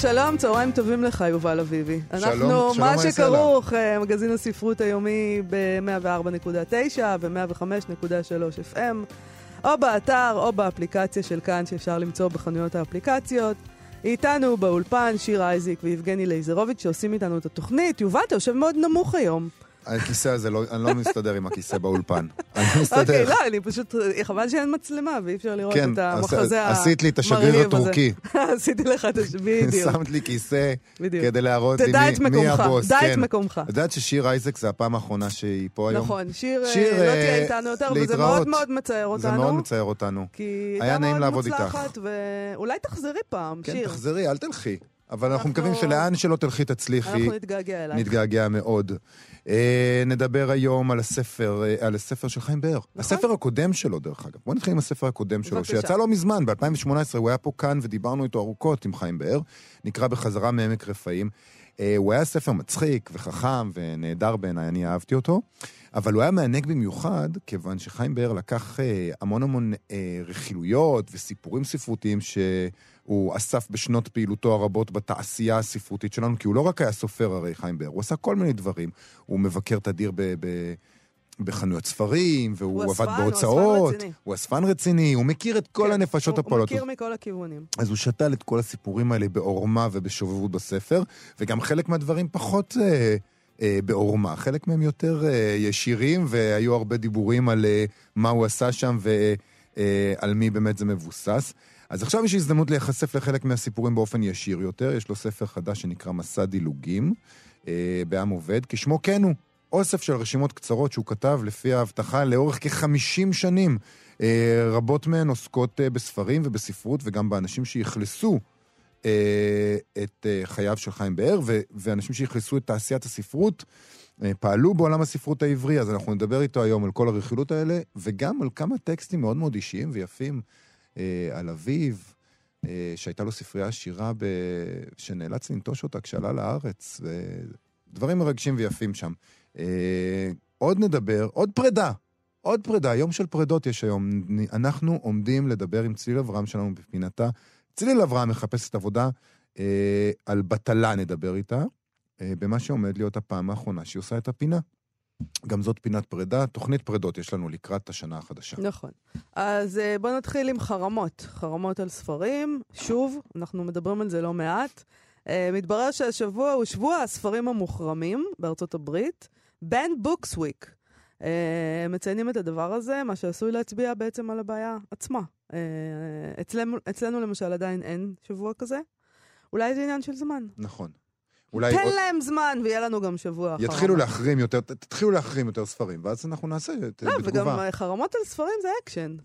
שלום, צהריים טובים לך, יובל אביבי. שלום, אנחנו, שלום, מה מה שכרוך, אה, מגזין הספרות היומי ב-104.9 ו-105.3 FM, או באתר או באפליקציה של כאן שאפשר למצוא בחנויות האפליקציות. איתנו באולפן שיר אייזיק ויבגני לייזרוביץ' שעושים איתנו את התוכנית. יובל, אתה יושב מאוד נמוך היום. הכיסא הזה, לא- אני לא מסתדר עם הכיסא באולפן. אני לא אוקיי, מסתדר. לא, אני פשוט, חבל שאין מצלמה ואי אפשר לראות כן, את המחזה המרהיב הזה. עשית לי את השגריר הטורקי. עשיתי לך את הש... בדיוק. שמת לי כיסא בדיוק. כדי להראות לי תדע את מי- מי הבוס. דע את כן. מקומך. את יודעת ששיר אייזק זה הפעם האחרונה שהיא פה היום? נכון, שיר, אה, שיר, לא אה, תהיה איתנו יותר, וזה להתראות. מאוד מאוד מצער אותנו. זה מאוד מצער אותנו. כי היה נעים לעבוד מוצלחת, ואולי תחזרי פעם, כן, שיר. תחזרי, אל תלכי. אבל אנחנו אנחנו- מקווים שלאן שלא תלכי תצליחי. אנחנו נתגעגע אלייך. נתגעגע מאוד. אה, נדבר היום על הספר, אה, על הספר של חיים באר. הספר הקודם שלו, דרך אגב. בוא נתחיל עם הספר הקודם שלו, בבקשה. שיצא לא מזמן, ב-2018, הוא היה פה כאן ודיברנו איתו ארוכות עם חיים באר. נקרא בחזרה מעמק רפאים. אה, הוא היה ספר מצחיק וחכם ונהדר בעיניי, אני אהבתי אותו. אבל הוא היה מענג במיוחד, כיוון שחיים באר לקח אה, המון המון אה, רכילויות וסיפורים ספרותיים שהוא אסף בשנות פעילותו הרבות בתעשייה הספרותית שלנו, כי הוא לא רק היה סופר הרי חיים באר, הוא עשה כל מיני דברים. הוא מבקר תדיר ב... ב בחנויות ספרים, והוא הוא עבד אספן, הוא בהוצאות. הוא אספן רציני, הוא מכיר את כל כן, הנפשות הוא- הפועלות. הוא מכיר מכל הכיוונים. אז הוא שתל את כל הסיפורים האלה בעורמה ובשובבות בספר, וגם חלק מהדברים פחות אה, אה, בעורמה, חלק מהם יותר אה, ישירים, והיו הרבה דיבורים על אה, מה הוא עשה שם ועל מי באמת זה מבוסס. אז עכשיו יש הזדמנות להיחשף לחלק מהסיפורים באופן ישיר יותר. יש לו ספר חדש שנקרא מסע דילוגים, אה, בעם עובד, כשמו כן הוא. אוסף של רשימות קצרות שהוא כתב לפי ההבטחה לאורך כ-50 שנים. אה, רבות מהן עוסקות אה, בספרים ובספרות וגם באנשים שאכלסו אה, את חייו של חיים באר, ואנשים שאכלסו את תעשיית הספרות, פעלו בעולם הספרות העברי, אז אנחנו נדבר איתו היום על כל הרכילות האלה, וגם על כמה טקסטים מאוד מאוד אישיים ויפים על אביו, שהייתה לו ספרייה עשירה ב... שנאלץ לנטוש אותה כשעלה לארץ, ודברים מרגשים ויפים שם. אה, עוד נדבר, עוד פרידה. עוד פרידה, יום של פרידות יש היום. אנחנו עומדים לדבר עם צליל אברהם שלנו בפינתה. צליל אברהם מחפשת עבודה, אה, על בטלה נדבר איתה, אה, במה שעומד להיות הפעם האחרונה שהיא עושה את הפינה. גם זאת פינת פרידה, תוכנית פרידות יש לנו לקראת השנה החדשה. נכון. אז אה, בואו נתחיל עם חרמות. חרמות על ספרים. שוב, אנחנו מדברים על זה לא מעט. אה, מתברר שהשבוע הוא שבוע הספרים המוחרמים בארצות הברית, Banned Books Week. מציינים את הדבר הזה, מה שעשוי להצביע בעצם על הבעיה עצמה. אה, אצלנו, אצלנו למשל עדיין אין שבוע כזה. אולי זה עניין של זמן. נכון. אולי תן עוד- להם זמן ויהיה לנו גם שבוע אחר. יתחילו להחרים יותר, תתחילו להחרים יותר ספרים, ואז אנחנו נעשה את לא, וגם בתגובה. אה, חרמות על ספרים זה אקשן.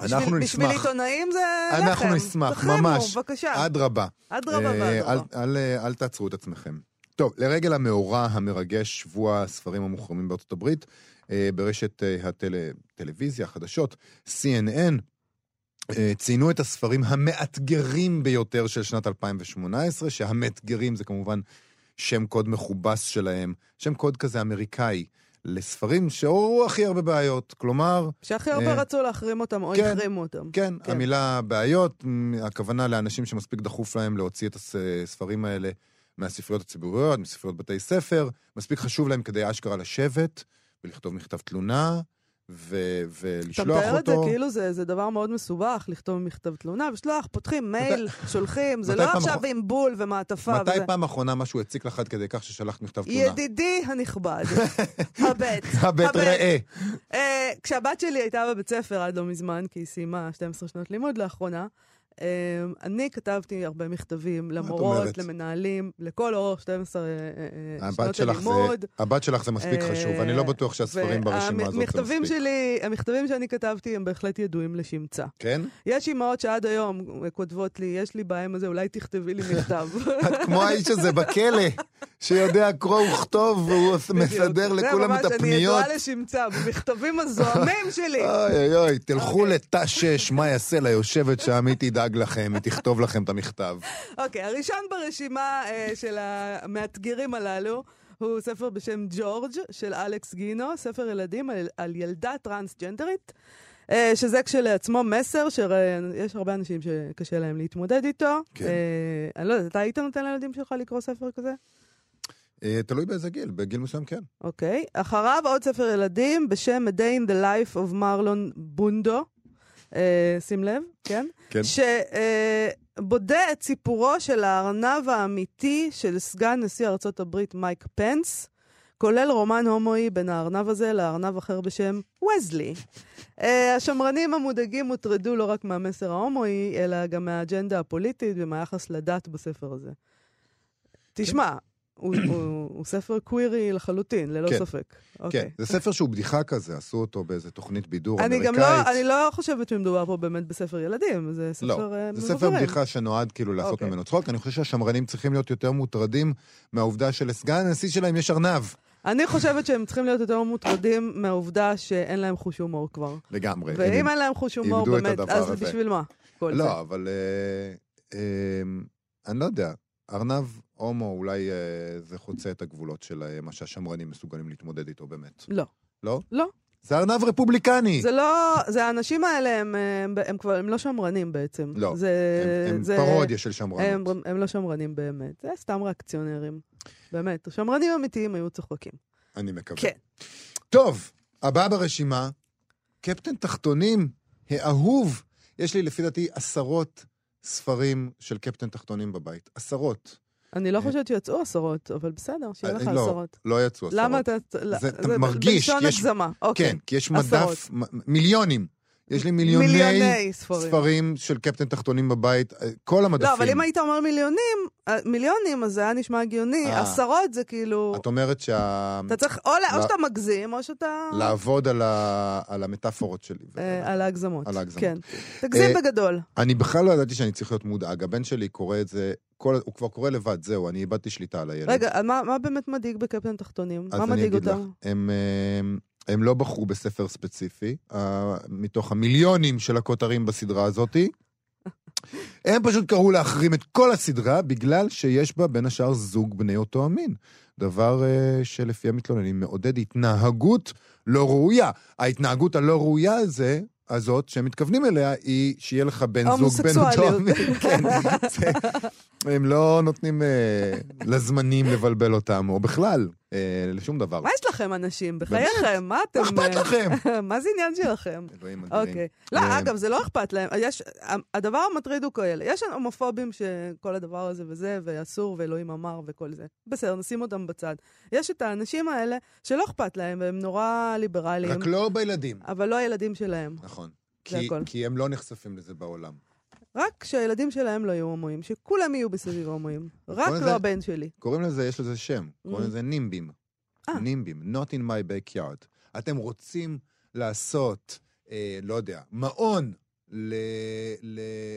אנחנו בשביל- בשביל נשמח. עיתונאים זה לחם. אנחנו נשמח, תחרימו, ממש. בבקשה. אדרבה. אדרבה ואדרבה. אל- אל- אה, אל תעצרו את עצמכם. טוב, לרגל המאורע המרגש, שבוע הספרים המוחרמים בארצות הברית, אה, ברשת אה, הטלוויזיה, החדשות, CNN, אה, ציינו את הספרים המאתגרים ביותר של שנת 2018, שהמאתגרים זה כמובן שם קוד מכובס שלהם, שם קוד כזה אמריקאי, לספרים שעוררו הכי הרבה בעיות. כלומר, שהכי הרבה אה, רצו להחרים אותם או כן. החרימו אותם. כן, כן. המילה בעיות, הכוונה לאנשים שמספיק דחוף להם להוציא את הספרים האלה מהספריות הציבוריות, מספריות בתי ספר, מספיק חשוב להם כדי אשכרה לשבת ולכתוב מכתב תלונה ו- אתה ולשלוח מתאר את זה אותו. כאילו זה, זה דבר מאוד מסובך, לכתוב מכתב תלונה, ושלוח, פותחים מייל, שולחים, זה לא עכשיו אחרונה- עם בול ומעטפה מתי וזה. פעם אחרונה משהו הציק לך עד כדי כך ששלחת מכתב תלונה? ידידי הנכבד, הבט. הבט ראה. אה, כשהבת שלי הייתה בבית ספר עד לא מזמן, כי היא סיימה 12 שנות לימוד לאחרונה, אני כתבתי הרבה מכתבים למורות? למנהלים, לכל אורך 12 אה, אה, הבת שנות הלימוד. הבת שלך זה מספיק אה, חשוב, אני לא בטוח שהספרים ברשימה הזאת זה מספיק. שלי, המכתבים שאני כתבתי הם בהחלט ידועים לשמצה. כן? יש אימהות שעד היום כותבות לי, יש לי בעיה עם זה, אולי תכתבי לי מכתב. את כמו האיש הזה בכלא, שיודע קרוא וכתוב, והוא מסדר לכולם את זה ממש, אני הפניות. ידועה לשמצה, במכתבים הזוהמים שלי. אוי אוי אוי, תלכו אוקיי. לתא 6, מה יעשה ליושבת שם, היא תדאג לכם, היא תכתוב לכם את המכתב. אוקיי, הראשון ברשימה אה, של המאתגרים הללו הוא ספר בשם ג'ורג' של אלכס גינו, ספר ילדים על, על ילדה טרנסג'נדרית, אה, שזה כשלעצמו מסר שיש הרבה אנשים שקשה להם להתמודד איתו. כן. אה, אני לא יודעת, אתה היית נותן לילדים שלך לקרוא ספר כזה? אה, תלוי באיזה גיל, בגיל מסוים כן. אוקיי. אחריו עוד ספר ילדים בשם A Day in the Life of מרלון בונדו. אה, שים לב, כן? כן. שבודה את סיפורו של הארנב האמיתי של סגן נשיא ארצות הברית מייק פנס, כולל רומן הומואי בין הארנב הזה לארנב אחר בשם וזלי. אה, השמרנים המודאגים הוטרדו לא רק מהמסר ההומואי, אלא גם מהאג'נדה הפוליטית ומהיחס לדת בספר הזה. תשמע, הוא, הוא, הוא ספר קווירי לחלוטין, ללא כן. ספק. כן, אוקיי. זה ספר שהוא בדיחה כזה, עשו אותו באיזה תוכנית בידור אני אמריקאית. גם לא, אני לא חושבת שמדובר פה באמת בספר ילדים, זה ספר לא, אה, זה מבוגרים. ספר בדיחה שנועד כאילו לעשות אוקיי. ממנו צחוק. אני חושב שהשמרנים צריכים להיות יותר מוטרדים מהעובדה שלסגן הנשיא שלהם יש ארנב. אני חושבת שהם צריכים להיות יותר מוטרדים מהעובדה שאין להם חוש הומור כבר. לגמרי. ואם אין להם חוש הומור, באמת, אז הזה. בשביל מה? כל זה. לא, אבל אה, אה, אני לא יודע. ארנב הומו, אולי אה, זה חוצה את הגבולות של אה, מה שהשמרנים מסוגלים להתמודד איתו באמת. לא. לא? לא. זה ארנב רפובליקני. זה לא, זה האנשים האלה, הם, הם, הם כבר, הם לא שמרנים בעצם. לא, זה, הם, הם זה, פרודיה של הם, שמרנות. הם לא שמרנים באמת, זה סתם ריאקציונרים. באמת, שמרנים אמיתיים היו צוחקים. אני מקווה. כן. טוב, הבא ברשימה, קפטן תחתונים, האהוב. יש לי לפי דעתי עשרות ספרים של קפטן תחתונים בבית. עשרות. אני לא חושבת שיצאו עשרות, אבל בסדר, שיהיה לך אה, לא, עשרות. לא יצאו עשרות. למה אתה... זה- מרגיש, בלשון יש- הגזמה, אוקיי. כן, כי יש. מדף, מיליונים. יש לי מיליוני, מיליוני ספרים. ספרים של קפטן תחתונים בבית, אה, כל המדפים. לא, אבל אם היית אומר מיליונים, אה, מיליונים, אז זה היה נשמע הגיוני. אה. עשרות זה כאילו... את אומרת שה... אתה צריך, או לה- או לא. שאתה מגזים, או שאתה... לעבוד על, ה... על המטאפורות שלי. אה, על ההגזמות. על ההגזמות. כן. תגזים אה, בגדול. אני בכלל לא ידעתי שאני צריך להיות מודאג. הבן שלי קורא את זה, כל... הוא כבר קורא לבד, זהו, אני איבדתי שליטה על הילד. רגע, מה מה באמת מדאיג בקפטן תחתונים? מה מדאיג אותם? הם, אה, הם לא בחרו בספר ספציפי, אה, מתוך המיליונים של הכותרים בסדרה הזאתי. הם פשוט קראו להחרים את כל הסדרה בגלל שיש בה בין השאר זוג בני אותו המין. דבר אה, שלפי המתלוננים מעודד התנהגות לא ראויה. ההתנהגות הלא ראויה הזה, הזאת, שהם מתכוונים אליה, היא שיהיה לך בן זוג בין אותו. המין. כן, זה, הם לא נותנים אה, לזמנים לבלבל אותם, או בכלל, לשום דבר. מה יש לכם, אנשים? בחייכם, מה אתם... מה אכפת אה, לכם? מה זה עניין שלכם? אלוהים אדירים. אוקיי. לא, אה, אגב, זה לא אכפת להם. הדבר המטריד הוא כאלה. יש הומופובים שכל הדבר הזה וזה, ואסור, ואלוהים אמר וכל זה. בסדר, נשים אותם בצד. יש את האנשים האלה שלא אכפת להם, והם נורא ליברליים, רק לא בילדים. אבל לא הילדים שלהם. נכון. כי. כי הם לא נחשפים לזה בעולם. רק שהילדים שלהם לא יהיו הומואים, שכולם יהיו בסביב הומואים. רק לא הבן שלי. קוראים לזה, יש לזה שם, קוראים Mm. לזה נימבים. אה. נימבים, not in my backyard. אתם רוצים לעשות, אה, לא יודע, מעון ל-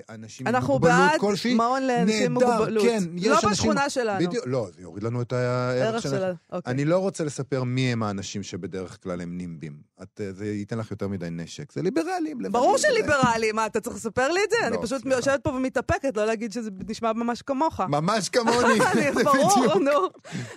לאנשים עם אנחנו מוגבלות בעד כלשהי? מעון לאנשים עם מוגבלות. כן, יש לא אנשים- בשכונה שלנו. בדיוק, לא, זה יוריד לנו את הערך ערך של... אוקיי. אני לא רוצה לספר מי הם האנשים שבדרך כלל הם נימבים. את, אה, זה ייתן לך יותר מדי נשק. זה ליברלים. ברור זה- שליברלי, מה, אתה צריך לספר לי את זה? לא, אני פשוט סליחה. יושבת פה ומתאפקת, לא להגיד שזה נשמע ממש כמוך. ממש כמוני, ברור. נו.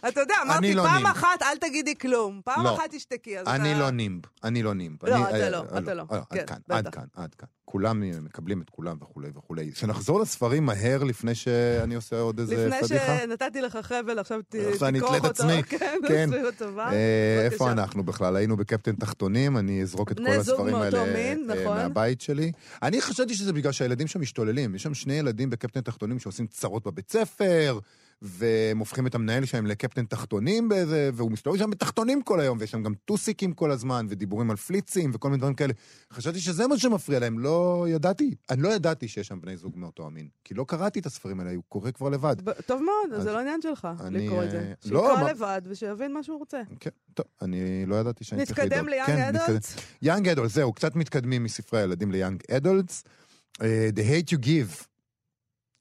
אתה יודע, אמרתי, לא פעם נים. אחת אל תגידי כלום. פעם לא. אחת תשתקי, אני. לא נימב, אני לא נימב. לא, אתה אה, לא, אה, אתה לא. כן, עד כאן, עד. כאן, עד כאן. כולם מקבלים את כולם וכולי וכולי. שנחזור לספרים מהר לפני שאני עושה עוד איזה לפני פדיחה. שנתתי לך חבל, עכשיו ת- עכשיו אני תכרוך אתלה את אותו. עצמי. כן, כן. אה, איפה. אנחנו בכלל? היינו בקפטן תחתונים, אני אזרוק את כל הספרים האלה אה, נכון. מהבית שלי. אני חשבתי שזה בגלל שהילדים שם משתוללים. יש שם שני ילדים בקפטן תחתונים שעושים צרות בבית ספר, והם הופכים את המנהל שלהם לקפטן תחתונים באיזה, והוא מסתובב שם בתחתונים כל היום, ויש שם גם טוסיקים כל הזמן, ודיבורים על פליצים וכל מיני דברים כאלה. חשבתי שזה מה שמפריע להם, לא ידעתי. אני לא ידעתי שיש שם בני זוג מאותו המין, כי לא קראתי את הספרים האלה, הוא קורא כבר לבד. ב- טוב מאוד, אז זה לא עניין שלך אני, לקרוא את אה, זה. לא, שיקרא מה- לבד ושיבין מה שהוא רוצה. כן, טוב, אני לא ידעתי שאני צריך לדאוג. נתקדם ליאנג כן, נתקדם. אדולטס? יאנג אדולטס, זהו, קצת מתקדמים מספרי הילדים ליאנג אדולטס. Uh, The Hate You Give,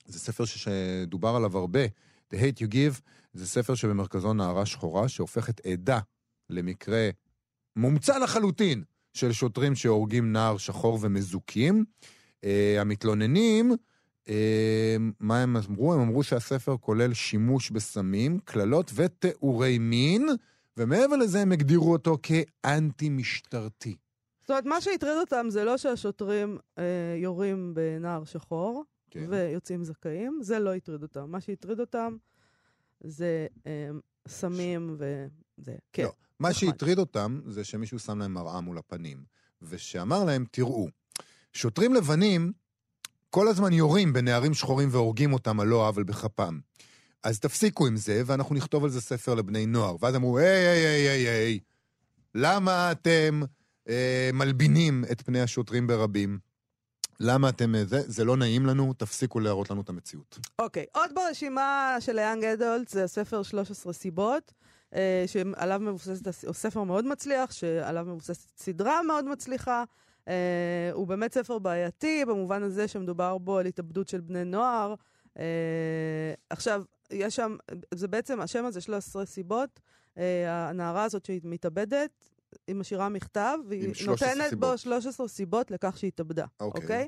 זה ספר שדובר עליו הרבה. The Hate You Give זה ספר שבמרכזו נערה שחורה שהופכת עדה למקרה מומצא לחלוטין של שוטרים שהורגים נער שחור ומזוכים. אה, המתלוננים, אה, מה הם אמרו? הם אמרו שהספר כולל שימוש בסמים, קללות ותיאורי מין, ומעבר לזה הם הגדירו אותו כאנטי-משטרתי. זאת אומרת, מה שהטריד אותם זה לא שהשוטרים אה, יורים בנער שחור כן. ויוצאים זכאים, זה לא הטריד אותם. מה שהטריד אותם זה אה, סמים וזה. כן. לא, מה. שהטריד אותם זה שמישהו שם להם מראה מול הפנים, ושאמר להם, תראו, שוטרים לבנים כל הזמן יורים בנערים שחורים והורגים אותם על לא עוול בכפם. אז תפסיקו עם זה, ואנחנו נכתוב על זה ספר לבני נוער. ואז אמרו, היי, היי, היי, היי, היי, למה אתם אה, מלבינים את פני השוטרים ברבים? למה אתם... אה, זה, זה לא נעים לנו, תפסיקו להראות לנו את המציאות. אוקיי, עוד ברשימה של היאנג אדולט זה הספר 13 סיבות, אה, שעליו מבוססת, הוא ספר מאוד מצליח, שעליו מבוססת סדרה מאוד מצליחה. אה, הוא באמת ספר בעייתי, במובן הזה שמדובר בו על התאבדות של בני נוער. אה, עכשיו, יש שם, זה בעצם, השם הזה 13 סיבות, אה, הנערה הזאת שהיא מתאבדת, היא משאירה מכתב, והיא עם 13 נותנת סיבות. בו 13 סיבות לכך שהיא התאבדה, אוקיי. אוקיי?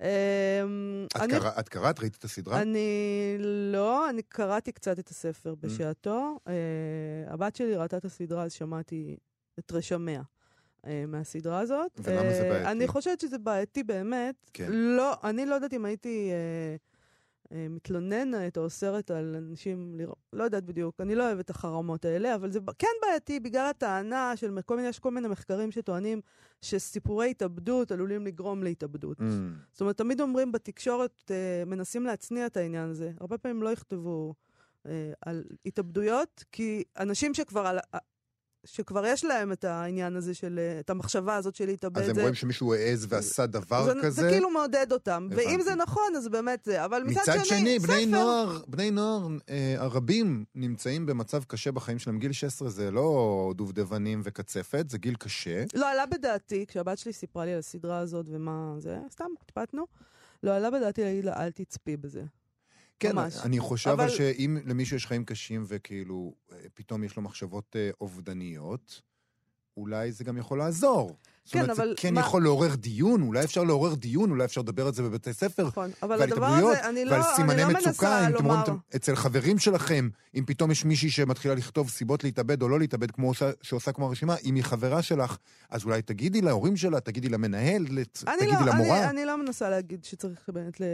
אמ, את, אני קרא, את קראת? ראית את הסדרה? אני לא, אני קראתי קצת את הספר בשעתו. Uh, הבת שלי ראתה את הסדרה, אז שמעתי את רשמיה uh, מהסדרה הזאת. ולמה זה אה, בעייתי? אני חושבת שזה בעייתי באמת. כן. לא, אני לא יודעת אם הייתי מתלוננת או אוסרת על אנשים לראות, לא יודעת בדיוק, אני לא אוהבת את החרמות האלה, אבל זה כן בעייתי בגלל הטענה של כל מיני, יש כל מיני מחקרים שטוענים שסיפורי התאבדות עלולים לגרום להתאבדות. Mm. זאת אומרת, תמיד אומרים בתקשורת, אה, מנסים להצניע את העניין הזה. הרבה פעמים לא יכתבו אה, על התאבדויות, כי אנשים שכבר, על, אה, שכבר יש להם את העניין הזה של, אה, את המחשבה הזאת של להתאבד, אז הם זה, רואים שמישהו העז ועשה דבר זה, כזה. זה כאילו מעודד אותם. הבנתי. ואם זה נכון, אז באמת זה. אבל מצד, מצד שני, בני ספר. נוער, בני נוער אה, הרבים נמצאים במצב קשה בחיים שלהם. גיל 16 זה לא דובדבנים וקצפת, זה גיל קשה. לא עלה בדעתי, כשהבת שלי סיפרה לי על הסדרה הזאת ומה זה, סתם פטפטנו, לא עלה בדעתי להגיד לה, אל תצפי בזה. כן, ממש. אני חושב אבל- שאם למישהו יש חיים קשים וכאילו אה, פתאום יש לו מחשבות אה, אובדניות, אולי זה גם יכול לעזור. זאת כן, אומרת, אבל זה כן מה- יכול לעורר דיון, אולי אפשר לעורר דיון, אולי אפשר לדבר על זה בבתי ספר. נכון, אבל הדבר הזה, אני לא, ועל אני סימני לא מצוקה, מנסה אם אתם. רואים אצל חברים שלכם, אם פתאום יש מישהי שמתחילה לכתוב סיבות להתאבד או לא להתאבד, כמו עושה, שעושה כמו הרשימה, אם היא חברה שלך, אז אולי תגידי להורים שלה, תגידי למנהל, אני תגידי לא, למורה. אני, אני לא מנסה להגיד שצריך באמת ל...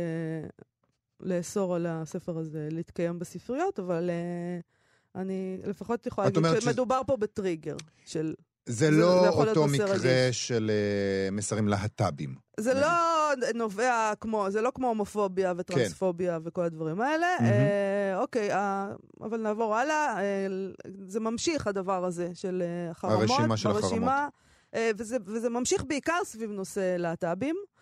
לאסור על הספר הזה להתקיים בספריות, אבל uh, אני לפחות יכולה להגיד שמדובר פה בטריגר של... זה זה- לא זה אותו מקרה רגיש. של אה, מסרים להט"בים. זה לא נובע כמו, זה לא כמו הומופוביה וטרנספוביה וכל הדברים האלה. מהמם. אה, אוקיי, אה, אבל נעבור הלאה. אה, זה ממשיך הדבר הזה של אה, החרמות. הרשימה של ברשימה, אה, וזה, וזה ממשיך בעיקר סביב נושא להט"בים, אה,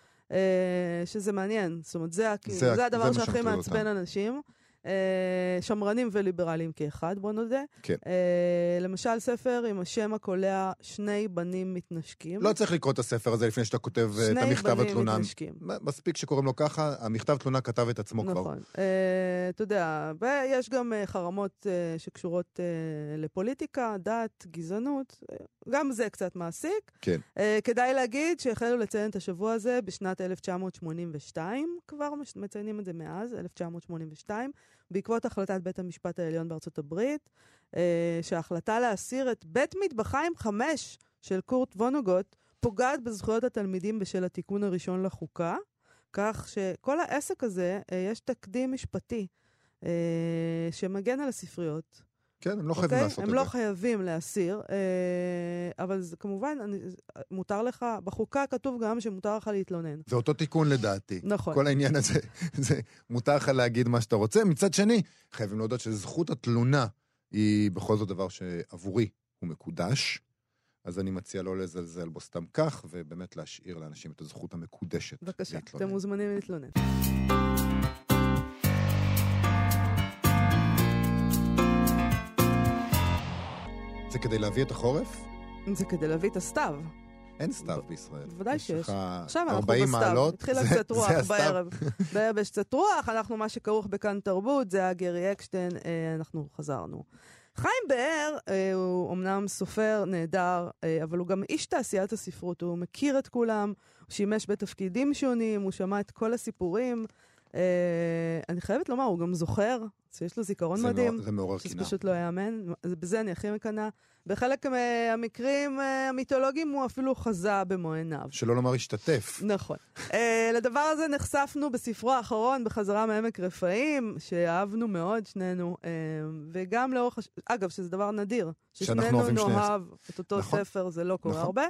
שזה מעניין. זאת אומרת, זה, זה- זה הדבר זה מה שהכי מעצבן אותם. אנשים. אה, שמרנים וליברלים כאחד, בוא נודה. כן. אה, למשל, ספר עם השם הקולע שני בנים מתנשקים. לא צריך לקרוא את הספר הזה לפני שאתה כותב אה, את שני המכתב בנים התלונה. מתנשקים. מספיק שקוראים לו ככה, המכתב תלונה כתב את עצמו כבר. נכון. אתה יודע, ויש גם חרמות שקשורות לפוליטיקה, דת, גזענות, גם זה קצת מעסיק. כן. כדאי להגיד שהחלו לציין את השבוע הזה בשנת 1982, כבר מציינים את זה מאז, 1982, בעקבות החלטת בית המשפט העליון בארצות הברית, אה, שההחלטה להסיר את בית מטבחיים 5 של קורט וונוגוט פוגעת בזכויות התלמידים בשל התיקון הראשון לחוקה, כך שכל העסק הזה, אה, יש תקדים משפטי אה, שמגן על הספריות. כן, הם לא חייבים אוקיי? לעשות את הם זה. לא חייבים להסיר, אה, אבל זה, כמובן, אני, מותר לך, בחוקה כתוב גם שמותר לך להתלונן. זה אותו תיקון לדעתי. נכון. כל העניין הזה, זה מותר לך להגיד מה שאתה רוצה. מצד שני, חייבים להודות שזכות התלונה היא בכל זאת דבר שעבורי הוא מקודש. אז אני מציע לא לזלזל בו סתם כך, ובאמת להשאיר לאנשים את הזכות המקודשת בבקשה, להתלונן. אתם מוזמנים להתלונן. כדי להביא את החורף? זה כדי להביא את הסתיו. אין סתיו בישראל. בוודאי יש שיש. לך עכשיו אנחנו 40 בסתיו, מעלות, התחילה זה- קצת רוח. בערב. בערב יש קצת רוח, אנחנו מה שכרוך בכאן תרבות, זה היה גרי אקשטיין, אה, אנחנו חזרנו. חיים באר אה, הוא אמנם סופר נהדר, אה, אבל הוא גם איש תעשיית הספרות, הוא מכיר את כולם, הוא שימש בתפקידים שונים, הוא שמע את כל הסיפורים. אה, אני חייבת לומר, הוא גם זוכר, שיש לו זיכרון מדהים. זה מעורר שזה קנאה. פשוט לא ייאמן, אז בזה אני הכי מקנאה. בחלק מהמקרים אה, המיתולוגיים הוא אפילו חזה במו עיניו. שלא לומר השתתף. נכון. Uh, לדבר הזה נחשפנו בספרו האחרון, בחזרה מעמק רפאים, שאהבנו מאוד שנינו, וגם לאורך... הש... אגב, שזה דבר נדיר. ששנינו נאהב את אותו נכון. ספר, זה לא קורה נכון. הרבה.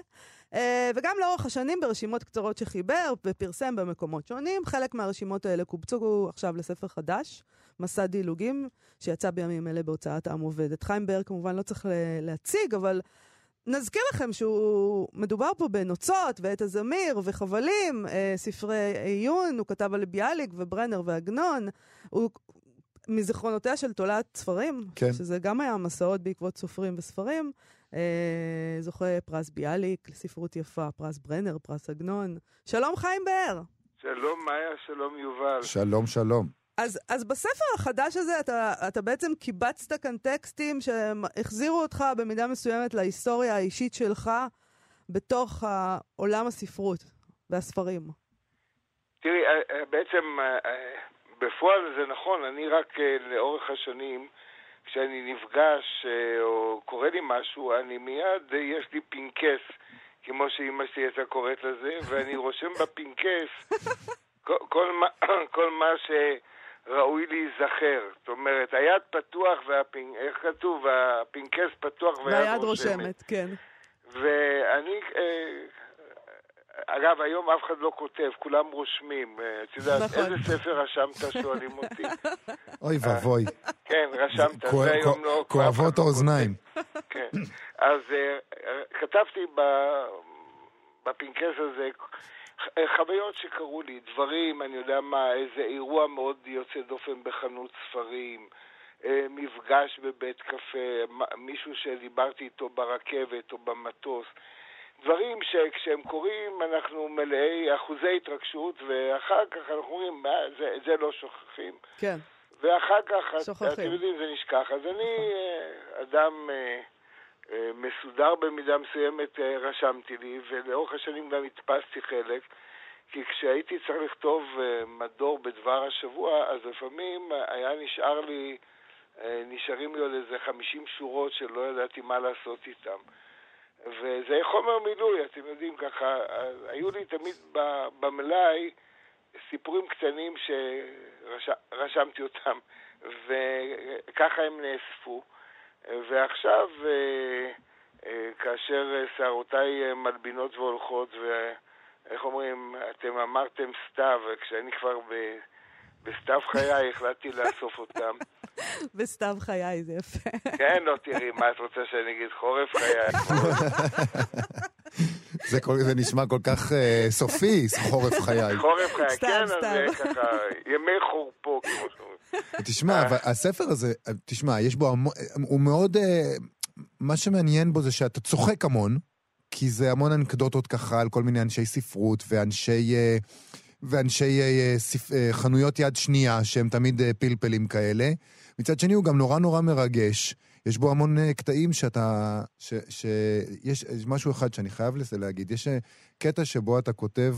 וגם לאורך השנים ברשימות קצרות שחיבר ופרסם במקומות שונים, חלק מהרשימות האלה קובצו עכשיו לספר חדש, מסע דילוגים, שיצא בימים אלה בהוצאת עם עובד. את חיים באר כמובן לא צריך ל- להציג, אבל נזכיר לכם שהוא מדובר פה בנוצות ועת הזמיר וחבלים, אה, ספרי עיון, הוא כתב על ביאליק וברנר ועגנון. הוא מזיכרונותיה של תולעת ספרים, כן. שזה גם היה מסעות בעקבות סופרים וספרים. אה, זוכה פרס ביאליק לספרות יפה, פרס ברנר, פרס עגנון. שלום חיים באר. שלום מאיה, שלום יובל. שלום, שלום. אז, אז בספר החדש הזה אתה, אתה בעצם קיבצת כאן טקסטים שהחזירו אותך במידה מסוימת להיסטוריה האישית שלך בתוך עולם הספרות והספרים. תראי, אה, אה, בעצם אה, בפועל זה נכון, אני רק לאורך השנים, כשאני נפגש או קורה לי משהו, אני מיד, יש לי פנקס, כמו שאימא שלי הייתה קוראת לזה, ואני רושם בפנקס כל, כל, מה, כל מה שראוי להיזכר. זאת אומרת, היד פתוח והפנקס, איך כתוב? הפנקס פתוח והיד, והיד רושמת, כן. ואני, אה, אגב, היום אף אחד לא כותב, כולם רושמים. אה, את יודעת, נכון. איזה ספר רשמת שואלים אותי. אוי ואבוי. כן, רשמת, זה היום לא... כואבות לא האוזניים. כן. אז אה, כתבתי ב- בפנקס הזה חוויות שקרו לי, דברים, אני יודע מה, איזה אירוע מאוד יוצא דופן בחנות ספרים, אה, מפגש בבית קפה, מישהו שדיברתי איתו ברכבת או במטוס. דברים שכשהם קורים אנחנו מלאי אחוזי התרגשות ואחר כך אנחנו אומרים, "מה, זה, זה לא שוכחים. כן. ואחר כך, שוכחים. אתם יודעים, זה נשכח. אז אני אה, אדם אה, אה, מסודר במידה מסוימת, אה, רשמתי לי, ולאורך השנים גם הדפסתי חלק, כי כשהייתי צריך לכתוב אה, מדור בדבר השבוע, אז לפעמים אה, היה נשאר לי, אה, נשארים לי עוד איזה 50 שורות שלא ידעתי מה לעשות איתם. וזה חומר מילוי, אתם יודעים, ככה, היו לי תמיד במלאי סיפורים קטנים שרשמתי אותם, וככה הם נאספו. ועכשיו, אה, אה, כאשר אה, שערותיי מלבינות והולכות, ואיך אומרים, אתם אמרתם סתיו, וכשאני כבר ב... בסתיו חיי החלטתי לאסוף אותם. בסתיו חיי, זה יפה. כן, לא תראי, מה את רוצה שאני אגיד? חורף חיי. זה כל- זה נשמע כל כך אה, סופי, חורף חיי. חורף חיי, סתם, כן, אז ככה, ימי חורפו, כמו שאומרים. תשמע, הספר הזה, תשמע, יש בו המון, הוא מאוד, אה, מה שמעניין בו זה שאתה צוחק המון, כי זה המון אנקדוטות ככה על כל מיני אנשי ספרות ואנשי, אה, ואנשי אה, חנויות יד שנייה, שהם תמיד פלפלים כאלה. מצד שני, הוא גם נורא נורא מרגש. יש בו המון קטעים שאתה... ש, שיש יש משהו אחד שאני חייב לזה להגיד. יש קטע שבו אתה כותב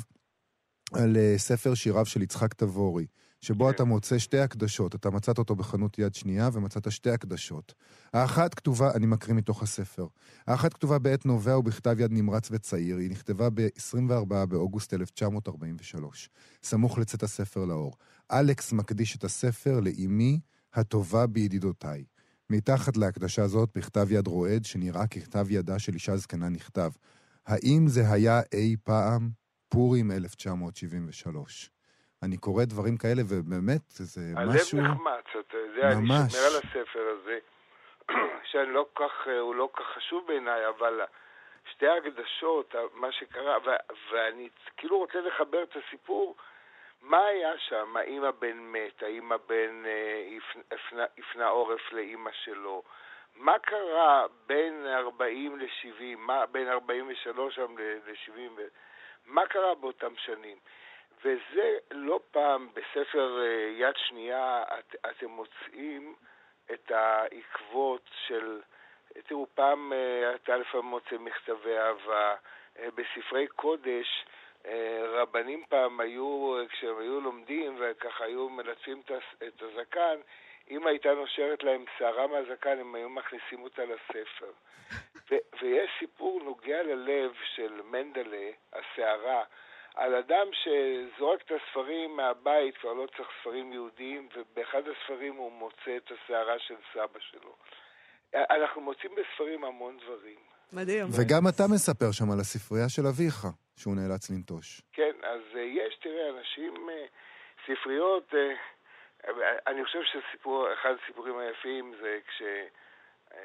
על ספר שיריו של יצחק תבורי, שבו כן. אתה מוצא שתי הקדשות. אתה מצאת אותו בחנות יד שנייה ומצאת שתי הקדשות. האחת כתובה, אני מקריא מתוך הספר, האחת כתובה בעת נובע ובכתב יד נמרץ וצעיר, היא נכתבה ב-24 באוגוסט 1943, סמוך לצאת הספר לאור. אלכס מקדיש את הספר לאימי הטובה בידידותיי. מתחת להקדשה הזאת, בכתב יד רועד, שנראה ככתב ידה של אישה זקנה נכתב, האם זה היה אי פעם פורים 1973? אני קורא דברים כאלה, ובאמת, זה משהו... הלב נחמץ, אתה יודע, אני ממש. שומר על הספר הזה, שאני לא כל כך, אה, הוא לא כל כך חשוב בעיניי, אבל שתי הקדשות, מה שקרה, ו- ואני כאילו רוצה לחבר את הסיפור, מה היה שם? האם הבן מת? האם הבן אה, הפנה- הפנה- הפנה עורף לאימא שלו? מה קרה בין 40 ל-70, בין 43 ל-70, מה קרה באותם שנים? וזה לא פעם בספר אה, יד שנייה את, אתם מוצאים את העקבות של, תראו, פעם אה, אתה לפעמים מוצא מכתבי אהבה, אה, בספרי קודש, רבנים פעם היו, כשהם היו לומדים וככה היו מלטפים את הזקן, אם הייתה נושרת להם שערה מהזקן, הם היו מכניסים אותה לספר. ו- ויש סיפור נוגע ללב של מנדלה, הסערה, על אדם שזורק את הספרים מהבית, כבר לא צריך ספרים יהודיים, ובאחד הספרים הוא מוצא את הסערה של סבא שלו. אנחנו מוצאים בספרים המון דברים. מדהים. וגם אתה מספר שם על הספרייה של אביך, שהוא נאלץ לנטוש. כן, אז uh, יש, תראה, אנשים, uh, ספריות, uh, אני חושב שאחד הסיפורים היפים זה כשאסא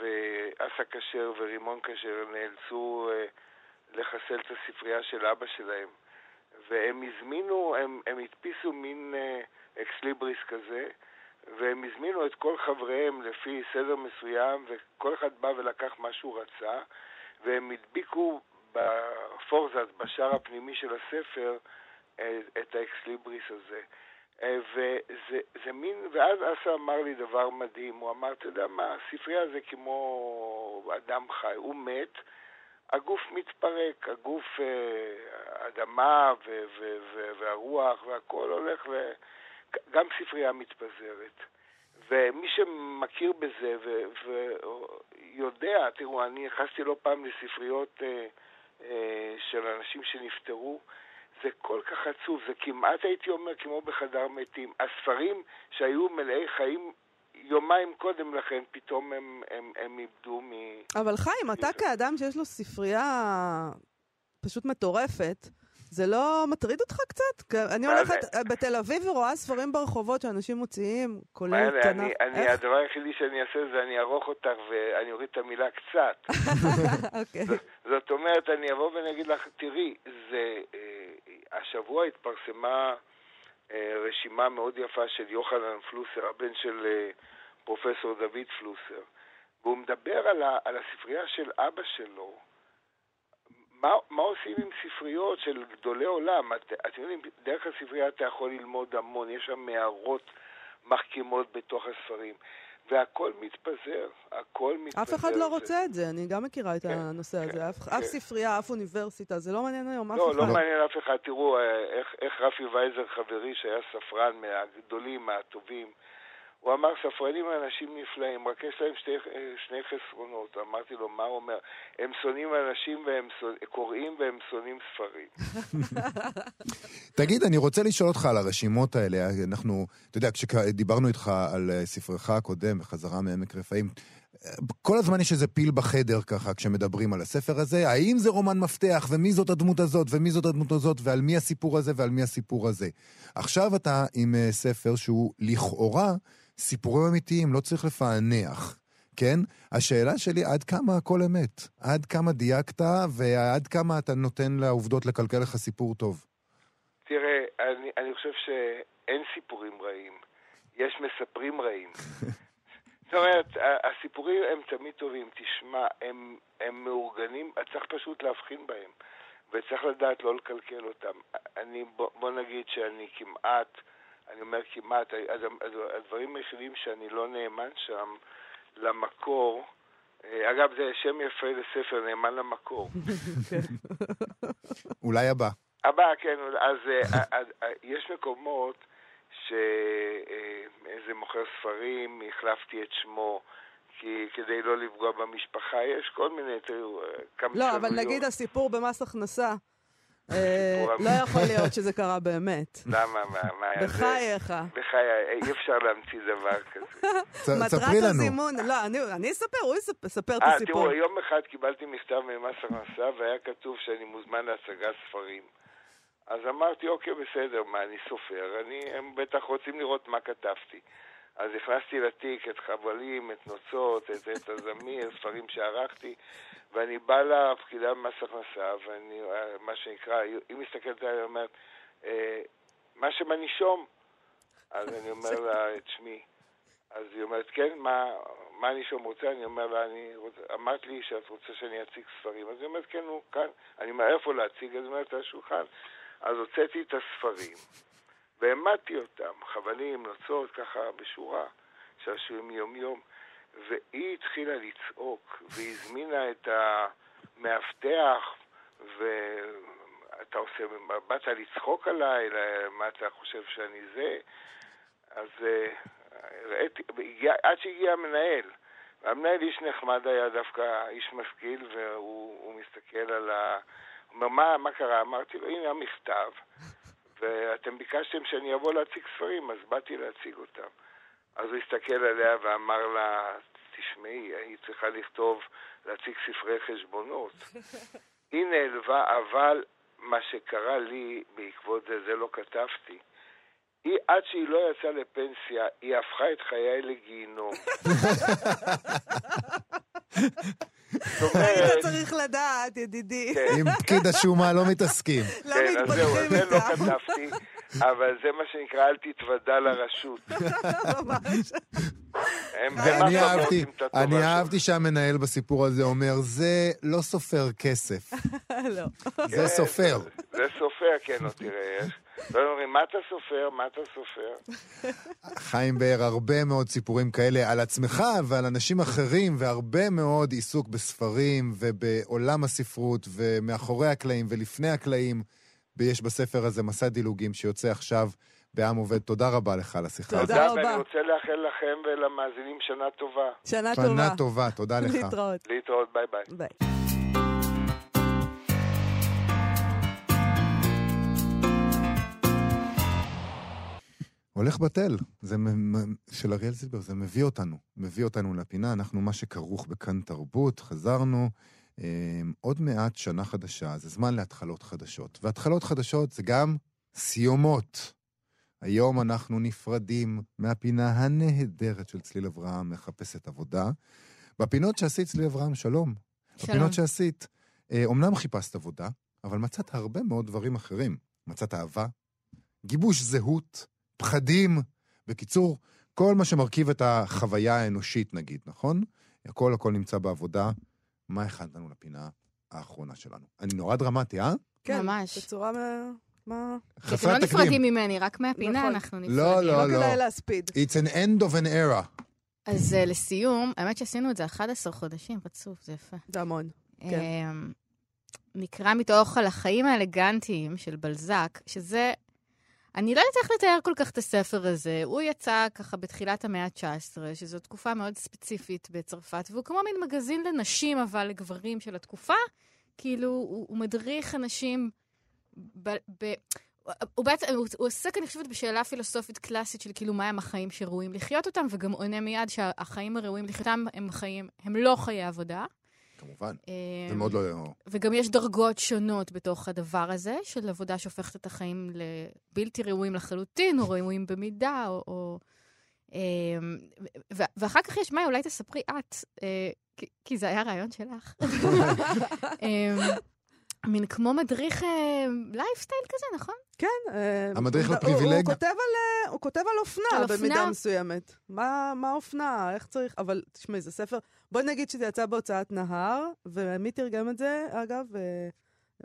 ואסא כשר ורימון כשר נאלצו לחסל את הספרייה של אבא שלהם. והם הזמינו, הם, הם הדפיסו מין אקס ליבריס כזה, והם הזמינו את כל חבריהם לפי סדר מסוים, וכל אחד בא ולקח מה שהוא רצה, והם הדביקו בפורזץ, בשער הפנימי של הספר, את האקס ליבריס הזה. וזה מין, ואז אסא אמר לי דבר מדהים, הוא אמר, אתה יודע מה, הספרייה זה כמו אדם חי, הוא מת, הגוף מתפרק, הגוף, האדמה והרוח והכל הולך, וגם ספרייה מתפזרת. ומי שמכיר בזה ויודע, תראו, אני נכנסתי לא פעם לספריות אה, אה, של אנשים שנפטרו, זה כל כך עצוב, זה כמעט הייתי אומר כמו בחדר מתים. הספרים שהיו מלאי חיים יומיים קודם לכן, פתאום הם, הם, הם איבדו מ... אבל חיים, אתה כאדם שיש לו ספרייה פשוט מטורפת, זה לא מטריד אותך קצת? אני הולכת? בתל אביב ורואה ספרים ברחובות שאנשים מוציאים, כולל תנ"ך. אני, אני, הדבר היחידי שאני אעשה זה אני אערוך אותך ואני אוריד את המילה קצת. okay. זאת, זאת אומרת, אני אבוא ואני אגיד לך, תראי, זה, אה, השבוע התפרסמה אה, רשימה מאוד יפה של יוחנן פלוסר, הבן של אה, פרופסור דוד פלוסר, והוא מדבר על, ה, על הספרייה של אבא שלו. מה, מה עושים עם ספריות של גדולי עולם? את, אתם יודעים, דרך הספרייה אתה יכול ללמוד המון, יש שם מערות מחכימות בתוך הספרים. והכל מתפזר, הכל מתפזר. אף אחד לא רוצה את זה, אני גם מכירה את כן, הנושא הזה. כן, אף, כן. ספרייה, אף אוניברסיטה, זה לא מעניין היום אף לא, אחד. לא, לא מעניין אף אחד. תראו, אה, איך, איך רפי וייזר חברי, שהיה ספרן מהגדולים, מהטובים, הוא אמר, ספרנים הם אנשים נפלאים, רק יש להם שתי, שני חסרונות. אמרתי לו, מה הוא אומר? הם שונאים אנשים והם קוראים והם שונאים ספרים. תגיד, אני רוצה לשאול אותך על הרשימות האלה. אנחנו, אתה יודע, כשדיברנו איתך על ספרך הקודם, בחזרה מעמק רפאים, כל הזמן יש איזה פיל בחדר ככה כשמדברים על הספר הזה, האם זה רומן מפתח, ומי זאת הדמות הזאת, ומי זאת הדמות הזאת, ועל מי הסיפור הזה ועל מי הסיפור הזה. עכשיו אתה עם אה, ספר שהוא לכאורה סיפורים אמיתיים, לא צריך לפענח, כן? השאלה שלי, עד כמה הכל אמת? עד כמה דייקת, ועד כמה אתה נותן לעובדות לקלקל לך סיפור טוב? תראה, אני, אני חושב שאין סיפורים רעים, יש מספרים רעים. זאת אומרת, הסיפורים הם תמיד טובים. תשמע, הם, הם מאורגנים, צריך פשוט להבחין בהם, וצריך לדעת לא לקלקל אותם. אני, בוא, בוא נגיד שאני כמעט... אני אומר כמעט, הדברים היחידים שאני לא נאמן שם למקור, אה, אגב, זה שם יפה לספר, נאמן למקור. אולי הבא. הבא, כן, אז אה, אה, יש מקומות שאיזה מוכר ספרים, החלפתי את שמו. כי כדי לא לפגוע במשפחה, יש כל מיני, תראו, כמה... לא, אבל נגיד הסיפור במס הכנסה, לא יכול להיות שזה קרה באמת. למה? מה? מה? בחייך. בחיי, אי אפשר להמציא דבר כזה. מטרת הזימון, לא, אני אספר, הוא יספר את הסיפור. תראו, יום אחד קיבלתי מכתב ממס הכנסה והיה כתוב שאני מוזמן להצגת ספרים. אז אמרתי, אוקיי, בסדר, מה, אני סופר, הם בטח רוצים לראות מה כתבתי. אז הכנסתי לתיק את חבלים, את נוצות, את, את הזמיר, ספרים שערכתי, ואני בא לפקידה במס הכנסה, ואני, מה שנקרא, היא מסתכלת עליי ואומרת, אה, מה שמנישום? אז אני אומר לה את שמי. אז היא אומרת, כן, מה, מה אני שם רוצה? אני אומר לה, אני רוצה, אמרת לי שאת רוצה שאני אציג ספרים. אז היא אומרת, כן, נו, כאן. אני אומר, איפה להציג? אז היא אומרת, על השולחן. אז הוצאתי את הספרים, והעמדתי אותם, חבלים, נוצות, ככה בשורה, שעשועים יום-יום, והיא התחילה לצעוק, והיא הזמינה את המאבטח, ואתה עושה, באת לצחוק עליי, מה אתה חושב שאני זה? אז אה, ראיתי, עד שהגיע המנהל. המנהל איש נחמד היה דווקא, איש משכיל, והוא מסתכל על ה... אומר, מה, מה קרה? אמרתי לו, הנה המכתב, ואתם ביקשתם שאני אבוא להציג ספרים, אז באתי להציג אותם. אז הוא הסתכל עליה ואמר לה, תשמעי, היא צריכה לכתוב, להציג ספרי חשבונות. היא נעלבה, אבל מה שקרה לי בעקבות זה, זה לא כתבתי. היא, עד שהיא לא יצאה לפנסיה, היא הפכה את חיי לגיהינום. היית צריך לדעת, ידידי. כן. עם פקיד השומה לא מתעסקים. לא כן, אז זהו, מתפתחים זה לא איתה. כתבתי, אבל זה מה שנקרא אל תתוודע לרשות. ממש. אני אהבתי, אני. אהבתי שהמנהל בסיפור הזה אומר, זה לא סופר כסף, לא. זה כן, סופר. זה סופר, כן, לא תראה. יש- לא אומרים, מה אתה סופר? מה אתה סופר? חיים באר, הרבה מאוד סיפורים כאלה על עצמך ועל אנשים אחרים, והרבה מאוד עיסוק בספרים ובעולם הספרות, ומאחורי הקלעים ולפני הקלעים. ויש בספר הזה מסע דילוגים שיוצא עכשיו בעם עובד. תודה רבה לך על השיחה תודה. הזאת. ואני רבה. רוצה לאחל לכם ולמאזינים שנה טובה. שנה טובה. שנה טובה, תודה לך. להתראות. להתראות, ביי ביי. ביי. הולך בטל, זה של אריאל זילבר, זה מביא אותנו, מביא אותנו לפינה, אנחנו מה שכרוך בכאן תרבות, חזרנו, אה, עוד מעט שנה חדשה, זה זמן להתחלות חדשות. והתחלות חדשות זה גם סיומות. היום אנחנו נפרדים מהפינה הנהדרת של צליל אברהם, מחפשת עבודה. בפינות שעשית, צליל אברהם, שלום. שלום. בפינות שעשית, אה, אומנם חיפשת עבודה, אבל מצאת הרבה מאוד דברים אחרים. מצאת אהבה, גיבוש זהות, פחדים. בקיצור, כל מה שמרכיב את החוויה האנושית, נגיד, נכון? הכל הכל נמצא בעבודה. מה הכנת לנו לפינה האחרונה שלנו? אני נורא דרמטי, אה? כן, ממש. בצורה... מה- מה... חסרת לא תקדים. נפרדים ממני, רק מהפינה נכון. אנחנו נפרדים. לא, לא לא. כדאי להספיד. It's an end of an era. אז אה, לסיום, האמת שעשינו את זה 11 חודשים רצוף, זה יפה. זה המון. כן. אמ, נקרא מתוך על החיים האלגנטיים של בלזק, שזה... אני לא יודעת איך לתאר כל כך את הספר הזה. הוא יצא ככה בתחילת המאה ה-19, שזו תקופה מאוד ספציפית בצרפת, והוא כמו מין מגזין לנשים, אבל לגברים של התקופה. כאילו, הוא, הוא מדריך אנשים ב... ב הוא בעצם, הוא, הוא עוסק, אני חושבת, בשאלה פילוסופית קלאסית של כאילו מהם החיים שראויים לחיות אותם, וגם עונה מיד שהחיים הראויים לחייתם הם חיים, הם לא חיי עבודה. כמובן. אמ, זה מאוד לא... וגם יש דרגות שונות בתוך הדבר הזה, של עבודה שהופכת את החיים לבלתי ראויים לחלוטין, או ראויים במידה, או... או אמ, ו- ואחר כך יש, מאי, אולי תספרי את, אה, כי- זה היה רעיון שלך. אמ, מין כמו מדריך לייפסטייל כזה, נכון? כן. אה, המדריך לפריבילגיה. הוא כותב על, אה, אופנה על אופנה. במידה מסוימת. מה מה אופנה? איך צריך? אבל תשמעי, זה ספר... בואי נגיד שזה יצא בהוצאת נהר, ומי תרגם את זה, אגב? אה,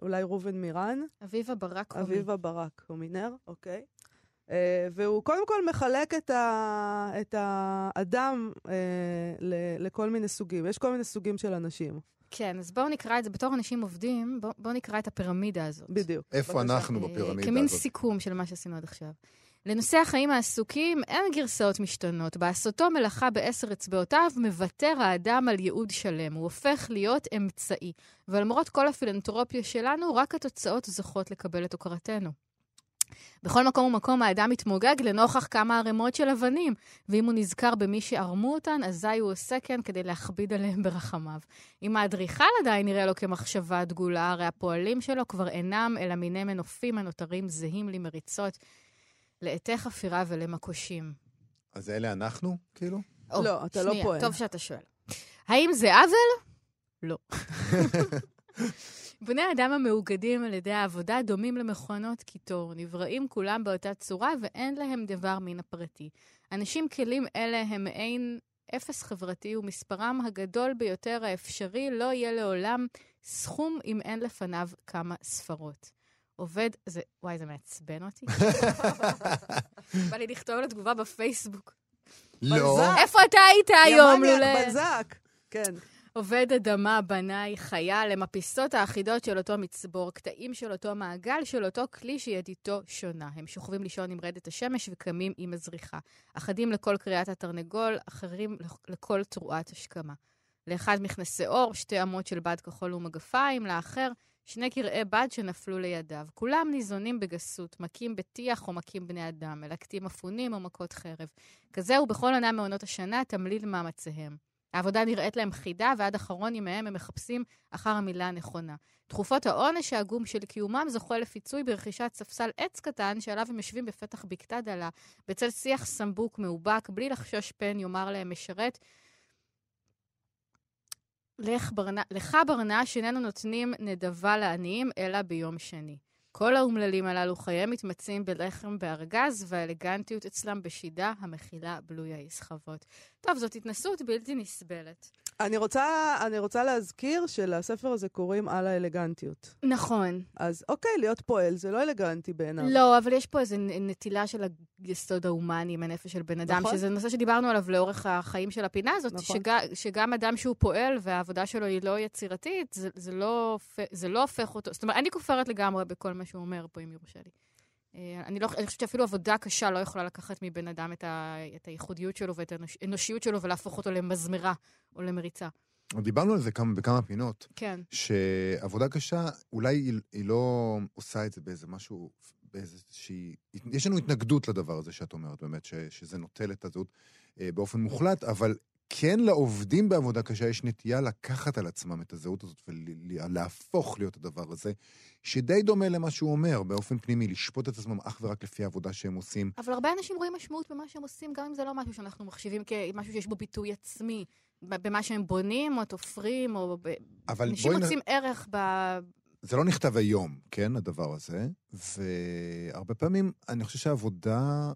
אולי ראובן מירן? אביבה ברק הומי. אביבה ברק, הומינר, אוקיי. אה, והוא קודם כל מחלק את, ה, את האדם אה, ל, לכל מיני סוגים. יש כל מיני סוגים של אנשים, כן, אז בואו נקרא את זה, בתור אנשים עובדים, בואו בוא נקרא את הפירמידה הזאת. בדיוק. איפה בבקשה. אנחנו בפירמידה כמין הזאת? סיכום של מה שעשינו עד עכשיו. לנושא החיים העסוקים אין גרסאות משתנות. בעשותו מלאכה בעשר אצבעותיו מוותר האדם על ייעוד שלם. הוא הופך להיות אמצעי. ולמרות כל הפילנטרופיה שלנו, רק התוצאות זוכות לקבל את הוקרתנו. בכל מקום ומקום האדם מתמוגג לנוכח כמה ערימות של אבנים, ואם הוא נזכר במי שערמו אותן, אזי הוא עושה כן כדי להכביד עליהם ברחמיו. אם האדריכל עדיין נראה לו כמחשבה דגולה, הרי הפועלים שלו כבר אינם אלא מיני מנופים הנותרים זהים למריצות, לעטי חפירה ולמקושים. אז אלה אנחנו, כאילו? או, לא, אתה לא שנייה, פועל. טוב שאתה שואל. האם זה עוול? לא. בני האדם המאוגדים על ידי העבודה דומים למכונות קיטור, נבראים כולם באותה צורה ואין להם דבר מן הפרטי. אנשים כלים אלה הם מעין אפס חברתי ומספרם הגדול ביותר האפשרי לא יהיה לעולם סכום אם אין לפניו כמה ספרות. עובד, זה, וואי, זה מעצבן אותי. בא לי לכתוב לו תגובה בפייסבוק. לא. איפה אתה היית היום, לולא? בלזק. כן. עובד אדמה, בנאי, חייל, הם הפיסות האחידות של אותו מצבור, קטעים של אותו מעגל, של אותו כלי שידיתו שונה. הם שוכבים לישון עם רדת השמש וקמים עם הזריחה. אחדים לכל קריאת התרנגול, אחרים לכל תרועת השכמה. לאחד מכנסי עור, שתי אמות של בד כחול ומגפיים, לאחר שני קרעי בד שנפלו לידיו. כולם ניזונים בגסות, מכים בטיח או מכים בני אדם, מלקטים אפונים או מכות חרב. כזהו בכל עונה מעונות השנה, תמליל מאמציהם. העבודה נראית להם חידה, ועד אחרון ימיהם הם מחפשים אחר המילה הנכונה. תכופות העונש העגום של קיומם זוכה לפיצוי ברכישת ספסל עץ קטן שעליו הם יושבים בפתח בקתה דלה, בצל שיח סמבוק מאובק, בלי לחשוש פן יאמר להם משרת. לך ברנע, לך ברנע שאיננו נותנים נדבה לעניים, אלא ביום שני. כל האומללים הללו חייהם מתמצים בלחם בארגז, והאלגנטיות אצלם בשידה המכילה בלויי סחבות. טוב, זאת התנסות בלתי נסבלת. אני רוצה, אני רוצה להזכיר שלספר הזה קוראים על האלגנטיות. נכון. אז אוקיי, להיות פועל זה לא אלגנטי בעיניו. לא, אבל יש פה איזו נטילה של היסוד ההומני עם הנפש של בן אדם, נכון. שזה נושא שדיברנו עליו לאורך החיים של הפינה הזאת, נכון. שג, שגם אדם שהוא פועל והעבודה שלו היא לא יצירתית, זה, זה, לא, זה לא הופך אותו, זאת אומרת, אני כופרת לגמרי בכל מה שהוא אומר פה, אם יורשה לי. אה, אני, לא, אני חושבת שאפילו עבודה קשה לא יכולה לקחת מבן אדם את, ה, את הייחודיות שלו ואת האנושיות שלו ולהפוך אותו למזמרה או למריצה. דיברנו על זה כמה, בכמה פינות, כן. שעבודה קשה, אולי היא, היא לא עושה את זה באיזה משהו, באיזושהי... יש לנו התנגדות לדבר הזה שאת אומרת, באמת, ש, שזה נוטל את הזהות אה, באופן מוחלט, אבל כן לעובדים בעבודה קשה יש נטייה לקחת על עצמם את הזהות הזאת ולהפוך להיות הדבר הזה, שדי דומה למה שהוא אומר באופן פנימי, לשפוט את עצמם אך ורק לפי העבודה שהם עושים. אבל הרבה אנשים רואים משמעות במה שהם עושים, גם אם זה לא משהו שאנחנו מחשיבים כמשהו שיש בו ביטוי עצמי. במה שהם בונים, או תופרים, או... אבל אנשים בואי נ... מוצאים ערך ב... זה לא נכתב היום, כן, הדבר הזה, והרבה פעמים אני חושב שהעבודה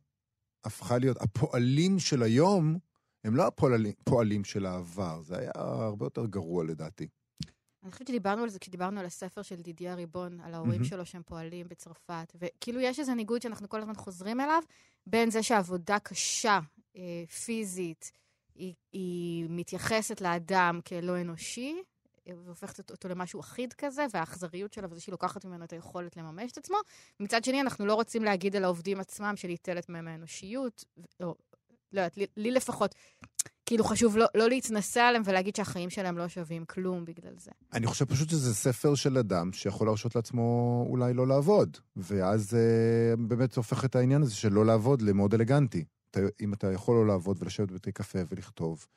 הפכה להיות, הפועלים של היום הם לא הפועלים פועלים של העבר, זה היה הרבה יותר גרוע לדעתי. אני חושבת שדיברנו על זה כשדיברנו על הספר של דידיה ריבון, על ההורים מהמם. שלו שהם פועלים בצרפת, וכאילו יש איזה ניגוד שאנחנו כל הזמן חוזרים אליו, בין זה שהעבודה קשה, אה, פיזית, היא, היא מתייחסת לאדם כלא אנושי, אה, והופכת אותו, אותו למשהו אחיד כזה, והאכזריות שלה וזה שהיא לוקחת ממנו את היכולת לממש את עצמו. מצד שני, אנחנו לא רוצים להגיד על העובדים עצמם שניטלת מהם האנושיות, או לא יודעת, לי, לי לפחות, כאילו חשוב לא, לא להתנשא עליהם ולהגיד שהחיים שלהם לא שווים כלום בגלל זה. אני חושב פשוט שזה ספר של אדם שיכול להרשות לעצמו אולי לא לעבוד, ואז אה, באמת הופך את העניין הזה של לא לעבוד למאוד אלגנטי. אתה, אם אתה יכול לא לעבוד ולשבת בבתי קפה ולכתוב,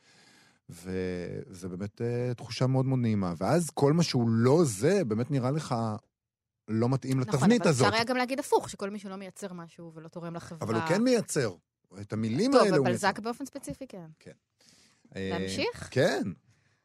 וזה באמת אה, תחושה מאוד מאוד נעימה. ואז כל מה שהוא לא זה, באמת נראה לך לא מתאים נכון, לתבנית אבל הזאת. אפשר היה גם להגיד הפוך, שכל מי שלא מייצר משהו ולא תורם לחברה... אבל הוא כן מייצר. את המילים טוב, האלה הוא אבל מייצר. זק באופן ספציפי, כן. אה, להמשיך? כן.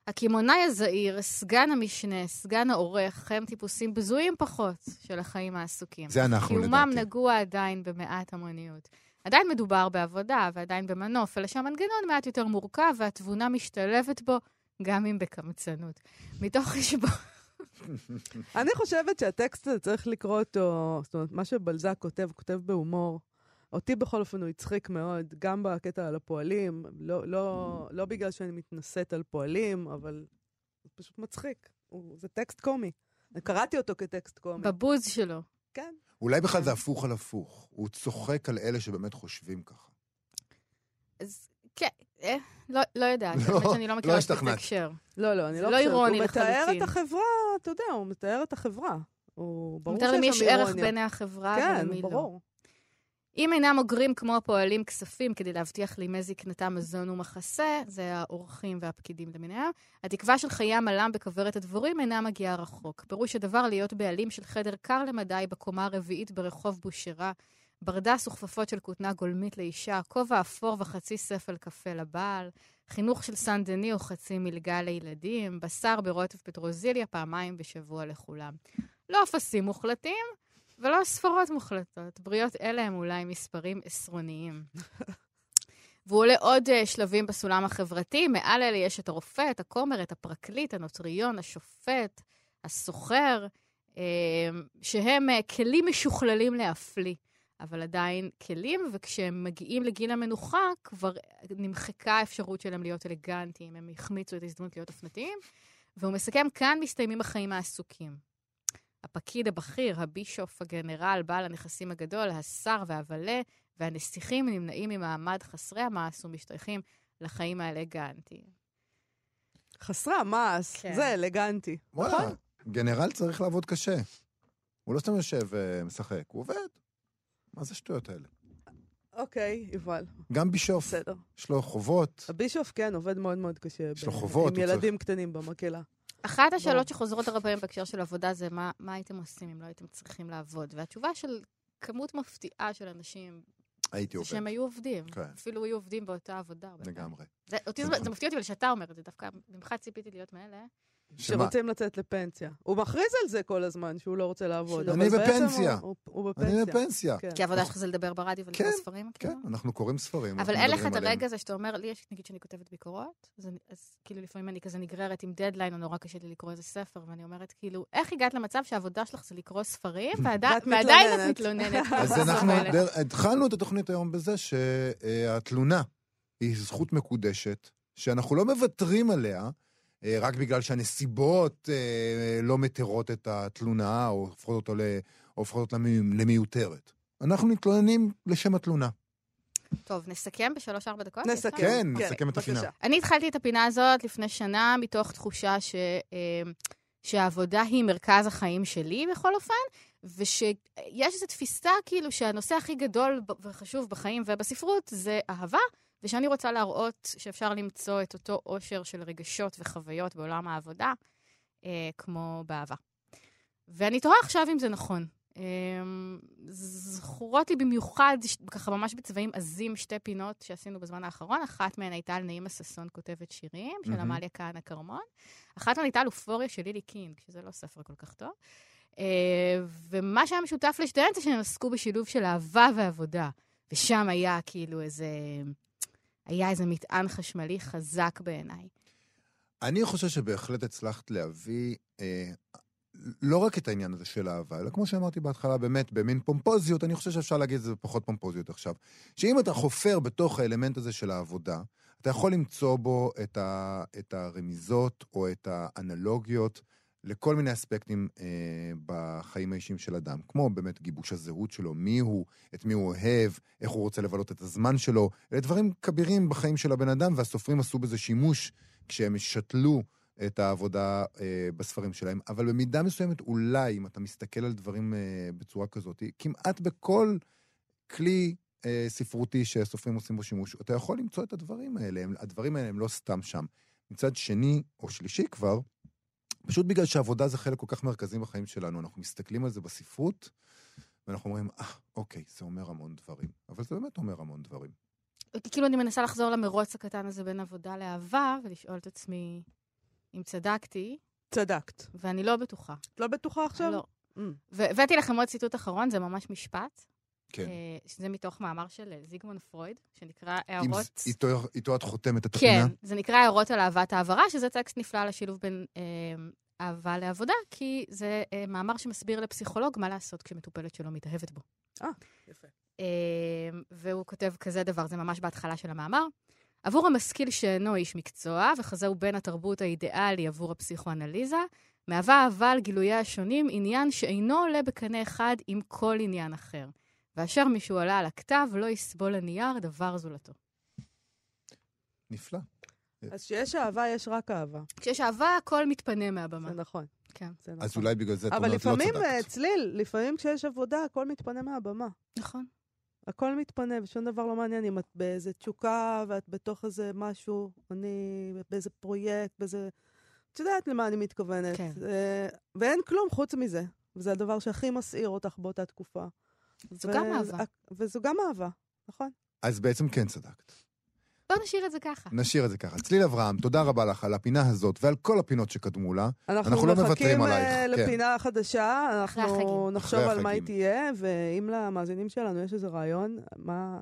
הקמעונאי הזעיר, סגן המשנה, סגן העורך, הם טיפוסים בזויים פחות של החיים העסוקים. זה אנחנו, קיומם לדעתי. נגוע עדיין במעט המוניות. עדיין מדובר בעבודה ועדיין במנוף, אלא שהמנגנון מעט יותר מורכב והתבונה משתלבת בו, גם אם בקמצנות. מתוך חשבון... אני חושבת שהטקסט הזה צריך לקרוא אותו, זאת אומרת, מה שבלזק כותב, כותב בהומור. אותי בכל אופן הוא הצחיק מאוד, גם בקטע על הפועלים, לא, לא, לא בגלל שאני מתנשאת על פועלים, אבל זה פשוט מצחיק. הוא, זה טקסט קומי. אני קראתי אותו כטקסט קומי. בבוז שלו. כן. אולי בכלל זה הפוך על הפוך. הוא צוחק על אלה שבאמת חושבים ככה. אז כן, אה, לא, לא יודעת, לא, האמת שאני לא מכירה לא את. ההקשר. לא, לא, אני לא לא חושבת. הוא מתאר. את החברה, אתה יודע, הוא מתאר את החברה. הוא ברור מתאר למי יש שם ערך אירוניה. בעיני החברה כן, ולמי לא. ברור. אם אינם אוגרים כמו הפועלים כספים כדי להבטיח לימי זקנתם מזון ומחסה, זה האורחים והפקידים למיניהם, התקווה של חיי עמלם בכוורת הדבורים אינה מגיעה רחוק. פירוש הדבר להיות בעלים של חדר קר למדי בקומה הרביעית ברחוב בושרה, ברדס וכפפות של כותנה גולמית לאישה, כובע אפור וחצי ספל קפה לבעל, חינוך של סן דני או חצי מלגה לילדים, בשר ברוטב פטרוזיליה פעמיים בשבוע לכולם. לא אפסים מוחלטים, ולא ספרות מוחלטות. בריות אלה הם אולי מספרים עשרוניים. והוא עולה עוד uh, שלבים בסולם החברתי. מעל אלה יש את הרופא, את הכומר, את הפרקליט, הנוטריון, השופט, הסוחר, uh, שהם uh, כלים משוכללים להפליא. אבל עדיין כלים, וכשהם מגיעים לגיל המנוחה, כבר נמחקה האפשרות שלהם להיות אלגנטיים, הם החמיצו את ההזדמנות להיות אופנתיים. והוא מסכם, כאן מסתיימים החיים העסוקים. הפקיד הבכיר, הבישוף, הגנרל, בעל הנכסים הגדול, השר והוולה והנסיכים נמנעים ממעמד חסרי המעש ומשתייכים לחיים האלגנטיים. חסרי המעש, כן. זה אלגנטי. וואלה, נכון? גנרל צריך לעבוד קשה. הוא לא סתם יושב ומשחק, הוא עובד. מה זה השטויות האלה? אוקיי, יובל, גם בישוף, בסדר. יש לו חובות. הבישוף, כן, עובד מאוד מאוד קשה. יש לו חובות, עם ילדים קטנים במקהלה. אחת השאלות. שחוזרות הרבה פעמים בהקשר של עבודה זה מה, מה הייתם עושים אם לא הייתם צריכים לעבוד? והתשובה של כמות מפתיעה של אנשים הייתי עובד. שהם היו עובדים. כן. אפילו היו עובדים באותה עבודה. לגמרי. זה, אותי, זה זה. זה מפתיע אותי אבל שאתה אומר את זה, דווקא ממך ציפיתי להיות מאלה. שרוצים לצאת לפנסיה. הוא מכריז על זה כל הזמן, שהוא לא רוצה לעבוד. אני בפנסיה. הוא- הוא הוא אני בפנסיה. בפנסיה. כן. כי העבודה שלך זה לדבר ברדיו ולקרוא כן, ספרים? כן, כאילו? אנחנו קוראים ספרים. אבל אין לך את. הרגע הזה שאתה אומר, לי יש, נגיד שאני כותבת ביקורות, אז, כאילו לפעמים אני כזה נגררת עם דדליין, או נורא קשה לי לקרוא איזה ספר, ואני אומרת, כאילו, איך הגעת למצב שהעבודה שלך זה לקרוא ספרים, ועדיין את מתלוננת. אז אנחנו התחלנו את התוכנית היום בזה שהתלונה היא זכות מקודשת, שאנחנו לא מוותרים עליה, רק בגלל שהנסיבות אה, לא מתירות את התלונה, או הופכות אותו ל- או הופכות אותה למי- למיותרת. אנחנו מתלוננים לשם התלונה. טוב, נסכם בשלוש-ארבע דקות? נסכם. אפשר? כן, נסכם את בבקשה. הפינה. אני התחלתי את הפינה הזאת לפני שנה מתוך תחושה ש, אה, שהעבודה היא מרכז החיים שלי בכל אופן, ושיש איזו תפיסה כאילו שהנושא הכי גדול וחשוב בחיים ובספרות זה אהבה, ושאני רוצה להראות שאפשר למצוא את אותו אושר של רגשות וחוויות בעולם העבודה, אה, כמו באהבה. ואני תוהה עכשיו אם זה נכון. אה, זכורות לי במיוחד, ככה ממש בצבעים עזים, שתי פינות שעשינו בזמן האחרון. אחת מהן הייתה על נעימה ששון כותבת שירים, של מהמם. עמליה כהנא כרמון. אחת מהן הייתה על אופוריה של לילי קינג, שזה לא ספר כל כך טוב. אה, ומה שהיה משותף לשתיהן זה שהם עסקו בשילוב של אהבה ועבודה. ושם היה כאילו איזה... היה איזה מטען חשמלי חזק בעיניי. אני חושב שבהחלט הצלחת להביא אה, לא רק את העניין הזה של אהבה, אלא כמו שאמרתי בהתחלה, באמת, במין פומפוזיות, אני חושב שאפשר להגיד את זה בפחות פומפוזיות עכשיו. שאם אתה חופר בתוך האלמנט הזה של העבודה, אתה יכול למצוא בו את, ה, את הרמיזות או את האנלוגיות לכל מיני אספקטים אה, בחיים האישיים של אדם, כמו באמת גיבוש הזהות שלו, מי הוא, את מי הוא אוהב, איך הוא רוצה לבלות את הזמן שלו. אלה דברים כבירים בחיים של הבן אדם, והסופרים עשו בזה שימוש כשהם שתלו את העבודה אה, בספרים שלהם. אבל במידה מסוימת, אולי, אם אתה מסתכל על דברים אה, בצורה כזאת, כמעט בכל כלי אה, ספרותי שהסופרים עושים בו שימוש, אתה יכול למצוא את הדברים האלה. הדברים האלה הם לא סתם שם. מצד שני, או שלישי כבר, פשוט בגלל שעבודה זה חלק כל כך מרכזי בחיים שלנו, אנחנו מסתכלים על זה בספרות, ואנחנו אומרים, אה, אוקיי, זה אומר המון דברים. אבל זה באמת אומר המון דברים. כאילו אני מנסה לחזור למרוץ הקטן הזה בין עבודה לאהבה, ולשאול את עצמי אם צדקתי, צדקת. ואני לא בטוחה. את לא בטוחה עכשיו? לא. Mm. והבאתי לכם עוד ציטוט אחרון, זה ממש משפט. כן. אה, שזה מתוך מאמר של אה, זיגמונד פרויד, שנקרא הערות... ז- איתו, איתו את חותמת את הפינה? כן, זה נקרא הערות על אהבת העברה, שזה טקסט נפלא לשילוב בין אה, אהבה לעבודה, כי זה אה, מאמר שמסביר לפסיכולוג מה לעשות כשמטופלת שלו מתאהבת בו. אה, יפה. אה, והוא כותב כזה דבר, זה ממש בהתחלה של המאמר. עבור המשכיל שאינו איש מקצוע, וכזהו בן התרבות האידיאלי עבור הפסיכואנליזה, מהווה אהבה על גילוייה השונים עניין שאינו עולה בקנה אחד עם כל עניין אחר. ואשר מישהו עלה על הכתב, לא יסבול הנייר דבר זולתו. נפלא. אז כשיש אהבה, יש רק אהבה. כשיש אהבה, הכל מתפנה מהבמה. זה נכון. כן. זה נכון. אז אולי בגלל זה את אבל אומרת לא לפעמים, אה, צדקת. צליל, לפעמים כשיש עבודה, הכל מתפנה מהבמה. נכון. הכל מתפנה, ושום דבר לא מעניין אם את באיזה תשוקה ואת בתוך איזה משהו, אני באיזה פרויקט, באיזה... את יודעת למה אני מתכוונת. כן. אה, ואין כלום חוץ מזה. וזה הדבר שהכי מסעיר אותך באותה תקופה. זו גם אהבה. וזו גם אהבה, נכון. אז בעצם כן צדקת. בואו נשאיר את זה ככה. נשאיר את זה ככה. צליל אברהם, תודה רבה לך על הפינה הזאת ועל כל הפינות שקדמו לה. אנחנו, אנחנו לא מחכים מוותרים אה, עלייך, כן. לפינה חדשה, אחרי אנחנו. נחשוב על מה היא. תהיה, ואם למאזינים שלנו יש איזה רעיון, מה...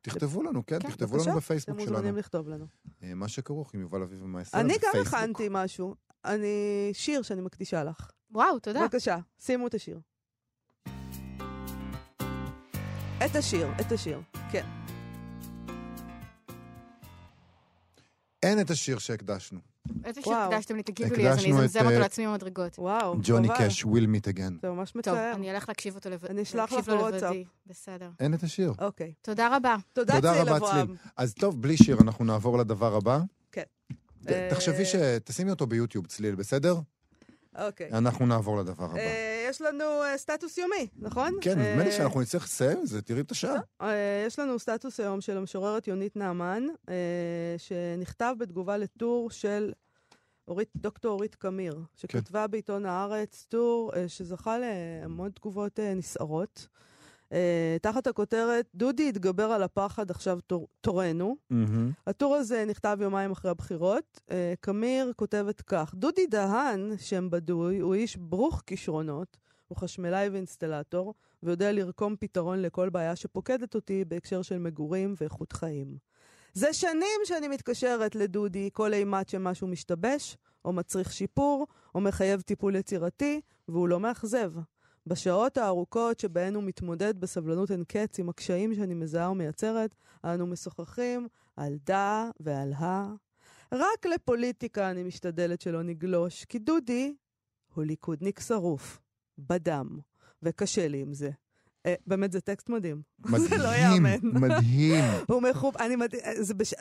תכתבו לנו, כן, כן, תכתבו בבקשה, לנו אתם בפייסבוק שלנו. מוזמנים לכתוב לנו. אה, מה שכרוך עם יובל אביב ומה יסר אני גם בפייסבוק. הכנתי משהו. אני... שיר שאני מקדישה לך. וואו, תודה. בבקשה, שימו את השיר. את השיר, את השיר, כן. אין את השיר שהקדשנו. איזה שיר. הקדשתם לי, תגידו לי, אז אני אזמזם אותו אה, לעצמי במדרגות. וואו, ג'וני חבל. קאש, will meet again. זה ממש טוב, מצער. אני אלך להקשיב אותו לבד. אני אשלח לך בוואטסאפ. לבדי. בסדר. אין את השיר. אוקיי. תודה רבה. תודה, צליל רבה, אברהם. צליל. אז טוב, בלי שיר, אנחנו נעבור לדבר הבא. כן. אה, תחשבי ש... תשימי אותו ביוטיוב, צליל, בסדר? אוקיי. אנחנו נעבור לדבר הבא. יש לנו אה, סטטוס יומי, נכון? כן, נדמה לי אה, שאנחנו נצטרך לסיים את זה, תראי את השעה. אה, יש לנו סטטוס היום של המשוררת יונית נעמן, שנכתב בתגובה לטור של אורית, דוקטור אורית קמיר, שכתבה בעיתון הארץ טור שזכה להמון תגובות נסערות. אה, תחת הכותרת, דודי התגבר על הפחד, עכשיו תור, תורנו. מהמם. הטור הזה נכתב יומיים אחרי הבחירות. אה, קמיר כותבת כך: דודי דהן, שם בדוי, הוא איש ברוך כישרונות, הוא חשמלאי ואינסטלטור, ויודע לרקום פתרון לכל בעיה שפוקדת אותי בהקשר של מגורים ואיכות חיים. זה שנים שאני מתקשרת לדודי כל אימת שמשהו משתבש, או מצריך שיפור, או מחייב טיפול יצירתי, והוא לא מאכזב. בשעות הארוכות שבהן הוא מתמודד בסבלנות אין קץ עם הקשיים שאני מזהה ומייצרת, אנו משוחחים על דה ועל ה. רק לפוליטיקה אני משתדלת שלא נגלוש, כי דודי הוא ליכודניק שרוף, בדם, וקשה לי עם זה. אה, באמת, זה טקסט מדהים. זה לא מדהים, יאמן. מדהים. הוא מחופ... אני מד... זה בש...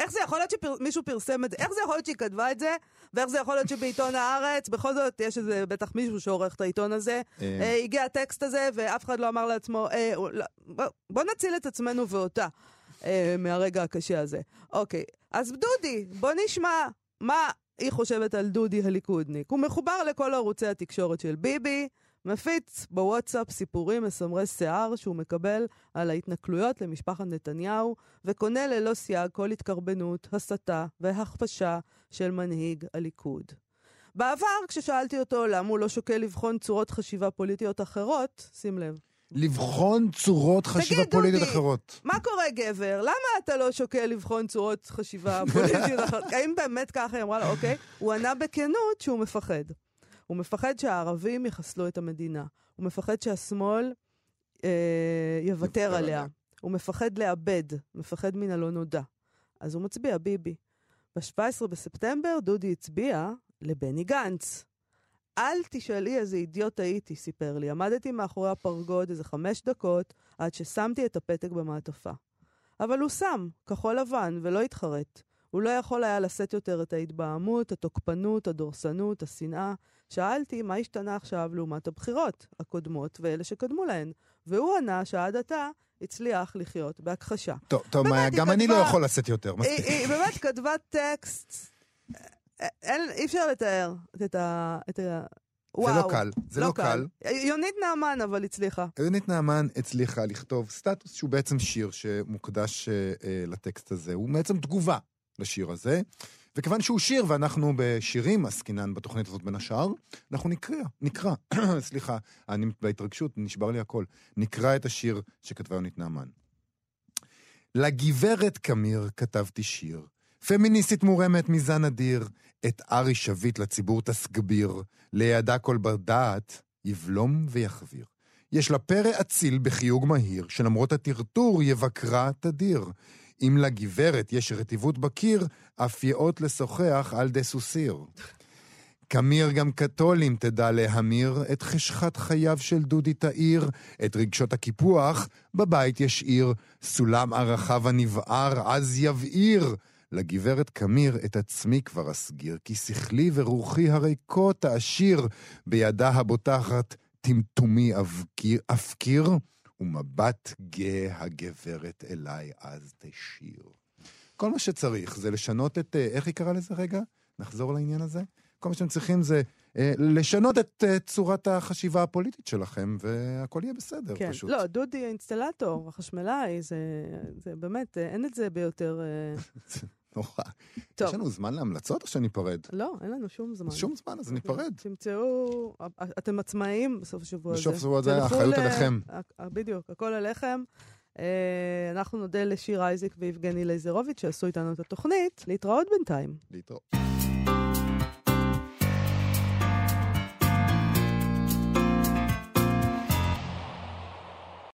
איך זה יכול להיות שמישהו פרסם את זה? איך זה יכול להיות שהיא כתבה את זה? ואיך זה יכול להיות שבעיתון הארץ, בכל זאת, יש איזה בטח מישהו שעורך את העיתון הזה, אה, אה, הגיע הטקסט הזה, ואף אחד לא אמר לעצמו, אה, לא, בוא, נציל את עצמנו ואותה אה, מהרגע הקשה הזה. אוקיי, אז דודי, בוא נשמע מה היא חושבת על דודי הליכודניק. הוא מחובר לכל ערוצי התקשורת של ביבי, מפיץ בוואטסאפ סיפורים מסמרי שיער שהוא מקבל על ההתנכלויות למשפחת נתניהו, וקונה ללא סייג כל התקרבנות, הסתה והכפשה של מנהיג הליכוד. בעבר, כששאלתי אותו למה הוא לא שוקל לבחון צורות חשיבה פוליטיות אחרות, שים לב, לבחון צורות חשיבה תגיד, פוליטית דודי, אחרות. מה קורה גבר? למה אתה לא שוקל לבחון צורות חשיבה פוליטיות אחרות? האם באמת ככה היא אמרה לו, אוקיי? הוא ענה בכנות שהוא מפחד. הוא מפחד שהערבים יחסלו את המדינה. הוא מפחד שהשמאל אה, יוותר עליה. עליה. הוא מפחד לאבד, מפחד מן הלא נודע. אז הוא מצביע ביבי. ב-17 בספטמבר דודי הצביע לבני גנץ. אל תשאלי איזה אידיוט הייתי, סיפר לי. עמדתי מאחורי הפרגוד איזה חמש דקות עד ששמתי את הפתק במעטפה. אבל הוא שם, כחול לבן, ולא התחרט. הוא לא יכול היה לשאת יותר את ההתבהמות, התוקפנות, הדורסנות, השנאה. שאלתי מה השתנה עכשיו לעומת הבחירות הקודמות ואלה שקדמו להן, והוא ענה שעד עתה הצליח לחיות בהכחשה. טוב, טוב, מאיה, היא גם אני לא כתבה- יכול לשאת יותר, היא, מספיק. היא באמת כתבה טקסט, אה, אין, אי אפשר לתאר את ה... את ה... זה וואו. לא קל, זה לא קל. יונית נעמן אבל הצליחה. יונית נעמן הצליחה לכתוב סטטוס שהוא בעצם שיר שמוקדש אה, אה, לטקסט הזה. הוא בעצם תגובה לשיר הזה. וכיוון שהוא שיר ואנחנו בשירים עסקינן בתוכנית הזאת בין השאר, אנחנו נקרא, נקרא, סליחה, אני בהתרגשות, נשבר לי הכל. נקרא את השיר שכתבה יונית נעמן. לגברת קמיר כתבתי שיר, פמיניסטית מורמת מזן אדיר, את ארי שביט לציבור תסגביר, לידה כל בר דעת יבלום ויחביר. יש לה פרא אציל בחיוג מהיר, שלמרות הטרטור יבקרה תדיר. אם לגברת יש רטיבות בקיר, אף יאות לשוחח על דה סוסיר. קמיר גם קתולים תדע להמיר את חשכת חייו של דודי תאיר, את רגשות הקיפוח בבית ישאיר, סולם ערכיו הנבער אז יבעיר. לגברת קמיר את עצמי כבר אסגיר, כי שכלי ורוחי הריקות תעשיר, בידה הבוטחת טמטומי אבקיר, ומבט גאה הגברת אליי אז תשיר. כל מה שצריך זה לשנות את, אה, איך היא קראה לזה רגע? נחזור לעניין הזה? כל מה שאתם צריכים זה אה, לשנות את אה, צורת החשיבה הפוליטית שלכם, והכל יהיה בסדר כן. פשוט. לא, דודי האינסטלטור, החשמלאי, זה, זה באמת, אה, אין את זה ביותר... אה, נורא. טוב. יש לנו זמן להמלצות או שניפרד? לא, אין לנו שום זמן. שום זמן, אז ניפרד. תמצאו, אתם עצמאיים בסוף השבוע הזה. בסוף השבוע הזה האחריות עליכם. ה- בדיוק, הכל עליכם. אנחנו נודה לשיר אייזיק ויבגני לייזרוביץ' שעשו איתנו את התוכנית. להתראות בינתיים. להתראות.